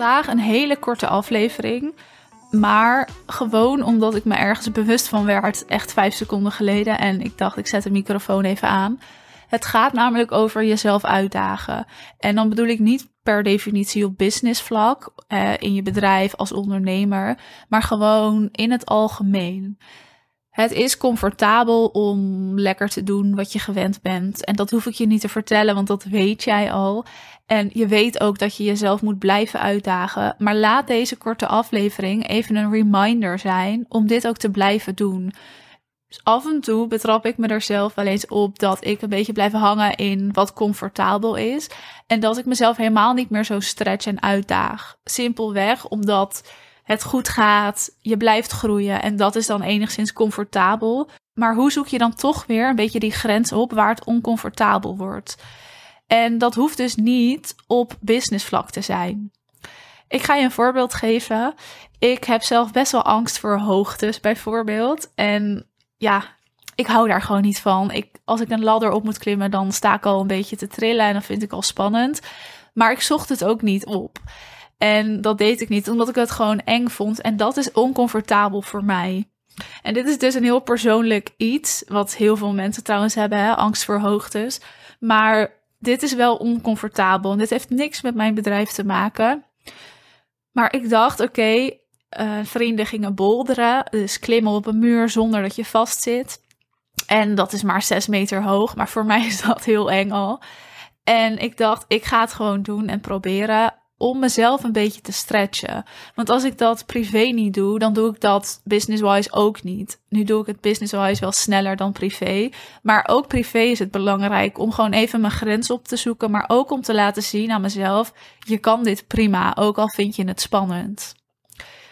vandaag een hele korte aflevering. Maar gewoon omdat ik me ergens bewust van werd, echt vijf seconden geleden. En ik dacht, ik zet de microfoon even aan. Het gaat namelijk over jezelf uitdagen. En dan bedoel ik niet per definitie op business vlak, eh, in je bedrijf als ondernemer, maar gewoon in het algemeen. Het is comfortabel om lekker te doen wat je gewend bent. En dat hoef ik je niet te vertellen, want dat weet jij al. En je weet ook dat je jezelf moet blijven uitdagen. Maar laat deze korte aflevering even een reminder zijn om dit ook te blijven doen. Dus af en toe betrap ik me er zelf wel eens op dat ik een beetje blijf hangen in wat comfortabel is. En dat ik mezelf helemaal niet meer zo stretch en uitdaag. Simpelweg omdat het goed gaat, je blijft groeien en dat is dan enigszins comfortabel. Maar hoe zoek je dan toch weer een beetje die grens op waar het oncomfortabel wordt? En dat hoeft dus niet op businessvlak te zijn. Ik ga je een voorbeeld geven. Ik heb zelf best wel angst voor hoogtes, bijvoorbeeld. En ja, ik hou daar gewoon niet van. Ik, als ik een ladder op moet klimmen, dan sta ik al een beetje te trillen en dan vind ik al spannend. Maar ik zocht het ook niet op. En dat deed ik niet, omdat ik het gewoon eng vond. En dat is oncomfortabel voor mij. En dit is dus een heel persoonlijk iets, wat heel veel mensen trouwens hebben, hè? angst voor hoogtes. Maar dit is wel oncomfortabel en dit heeft niks met mijn bedrijf te maken. Maar ik dacht, oké, uh, vrienden gingen bolderen, dus klimmen op een muur zonder dat je vastzit. En dat is maar zes meter hoog, maar voor mij is dat heel eng al. En ik dacht, ik ga het gewoon doen en proberen om mezelf een beetje te stretchen. Want als ik dat privé niet doe, dan doe ik dat business-wise ook niet. Nu doe ik het business-wise wel sneller dan privé. Maar ook privé is het belangrijk om gewoon even mijn grens op te zoeken. Maar ook om te laten zien aan mezelf: je kan dit prima, ook al vind je het spannend.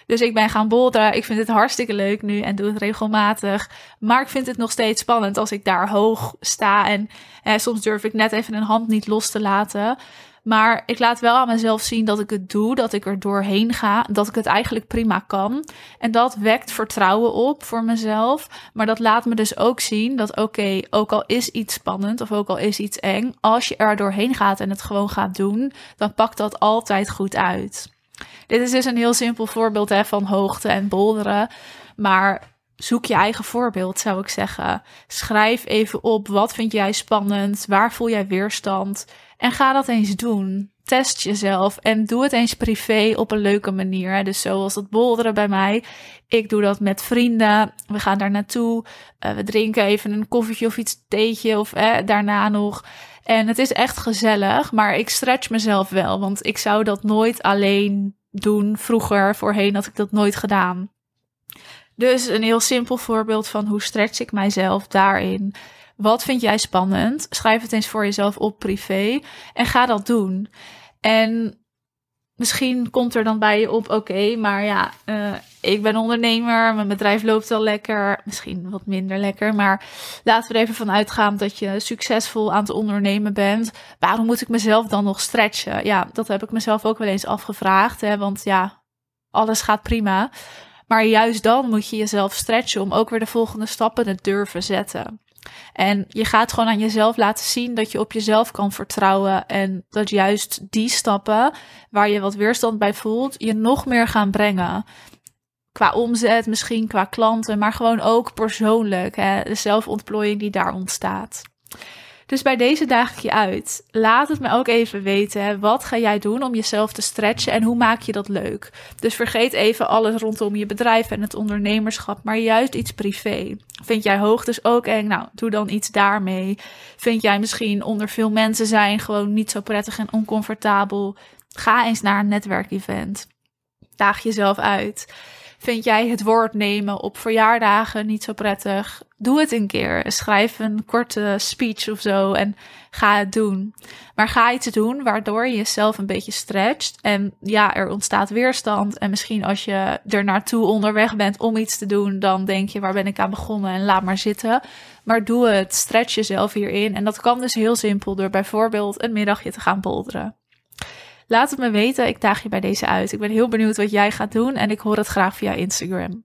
Dus ik ben gaan boulderen. Ik vind het hartstikke leuk nu en doe het regelmatig. Maar ik vind het nog steeds spannend als ik daar hoog sta. En eh, soms durf ik net even een hand niet los te laten. Maar ik laat wel aan mezelf zien dat ik het doe, dat ik er doorheen ga, dat ik het eigenlijk prima kan. En dat wekt vertrouwen op voor mezelf. Maar dat laat me dus ook zien dat oké, ook al is iets spannend of ook al is iets eng, als je er doorheen gaat en het gewoon gaat doen, dan pakt dat altijd goed uit. Dit is dus een heel simpel voorbeeld hè, van hoogte en bolderen. Maar zoek je eigen voorbeeld, zou ik zeggen. Schrijf even op wat vind jij spannend, waar voel jij weerstand en ga dat eens doen. Test jezelf en doe het eens privé op een leuke manier. Dus zoals het bolderen bij mij. Ik doe dat met vrienden. We gaan daar naartoe. Uh, we drinken even een koffietje of iets theetje of eh, daarna nog. En het is echt gezellig, maar ik stretch mezelf wel. Want ik zou dat nooit alleen doen. Vroeger, voorheen had ik dat nooit gedaan. Dus een heel simpel voorbeeld van hoe stretch ik mijzelf daarin. Wat vind jij spannend? Schrijf het eens voor jezelf op privé en ga dat doen. En misschien komt er dan bij je op, oké, maar ja, uh, ik ben ondernemer, mijn bedrijf loopt wel lekker, misschien wat minder lekker, maar laten we er even van uitgaan dat je succesvol aan het ondernemen bent. Waarom moet ik mezelf dan nog stretchen? Ja, dat heb ik mezelf ook wel eens afgevraagd, hè, want ja, alles gaat prima. Maar juist dan moet je jezelf stretchen om ook weer de volgende stappen te durven zetten. En je gaat gewoon aan jezelf laten zien dat je op jezelf kan vertrouwen. En dat juist die stappen waar je wat weerstand bij voelt, je nog meer gaan brengen. Qua omzet, misschien qua klanten, maar gewoon ook persoonlijk. Hè? De zelfontplooiing die daar ontstaat. Dus bij deze daag ik je uit. Laat het me ook even weten. Wat ga jij doen om jezelf te stretchen en hoe maak je dat leuk? Dus vergeet even alles rondom je bedrijf en het ondernemerschap, maar juist iets privé. Vind jij hoogtes ook eng? Nou, doe dan iets daarmee. Vind jij misschien onder veel mensen zijn gewoon niet zo prettig en oncomfortabel? Ga eens naar een netwerkevent. Daag jezelf uit. Vind jij het woord nemen op verjaardagen niet zo prettig? Doe het een keer. Schrijf een korte speech of zo en ga het doen. Maar ga iets doen waardoor je jezelf een beetje stretcht. En ja, er ontstaat weerstand. En misschien als je er naartoe onderweg bent om iets te doen, dan denk je: waar ben ik aan begonnen? En laat maar zitten. Maar doe het. Stretch jezelf hierin. En dat kan dus heel simpel door bijvoorbeeld een middagje te gaan bolderen. Laat het me weten. Ik daag je bij deze uit. Ik ben heel benieuwd wat jij gaat doen en ik hoor het graag via Instagram.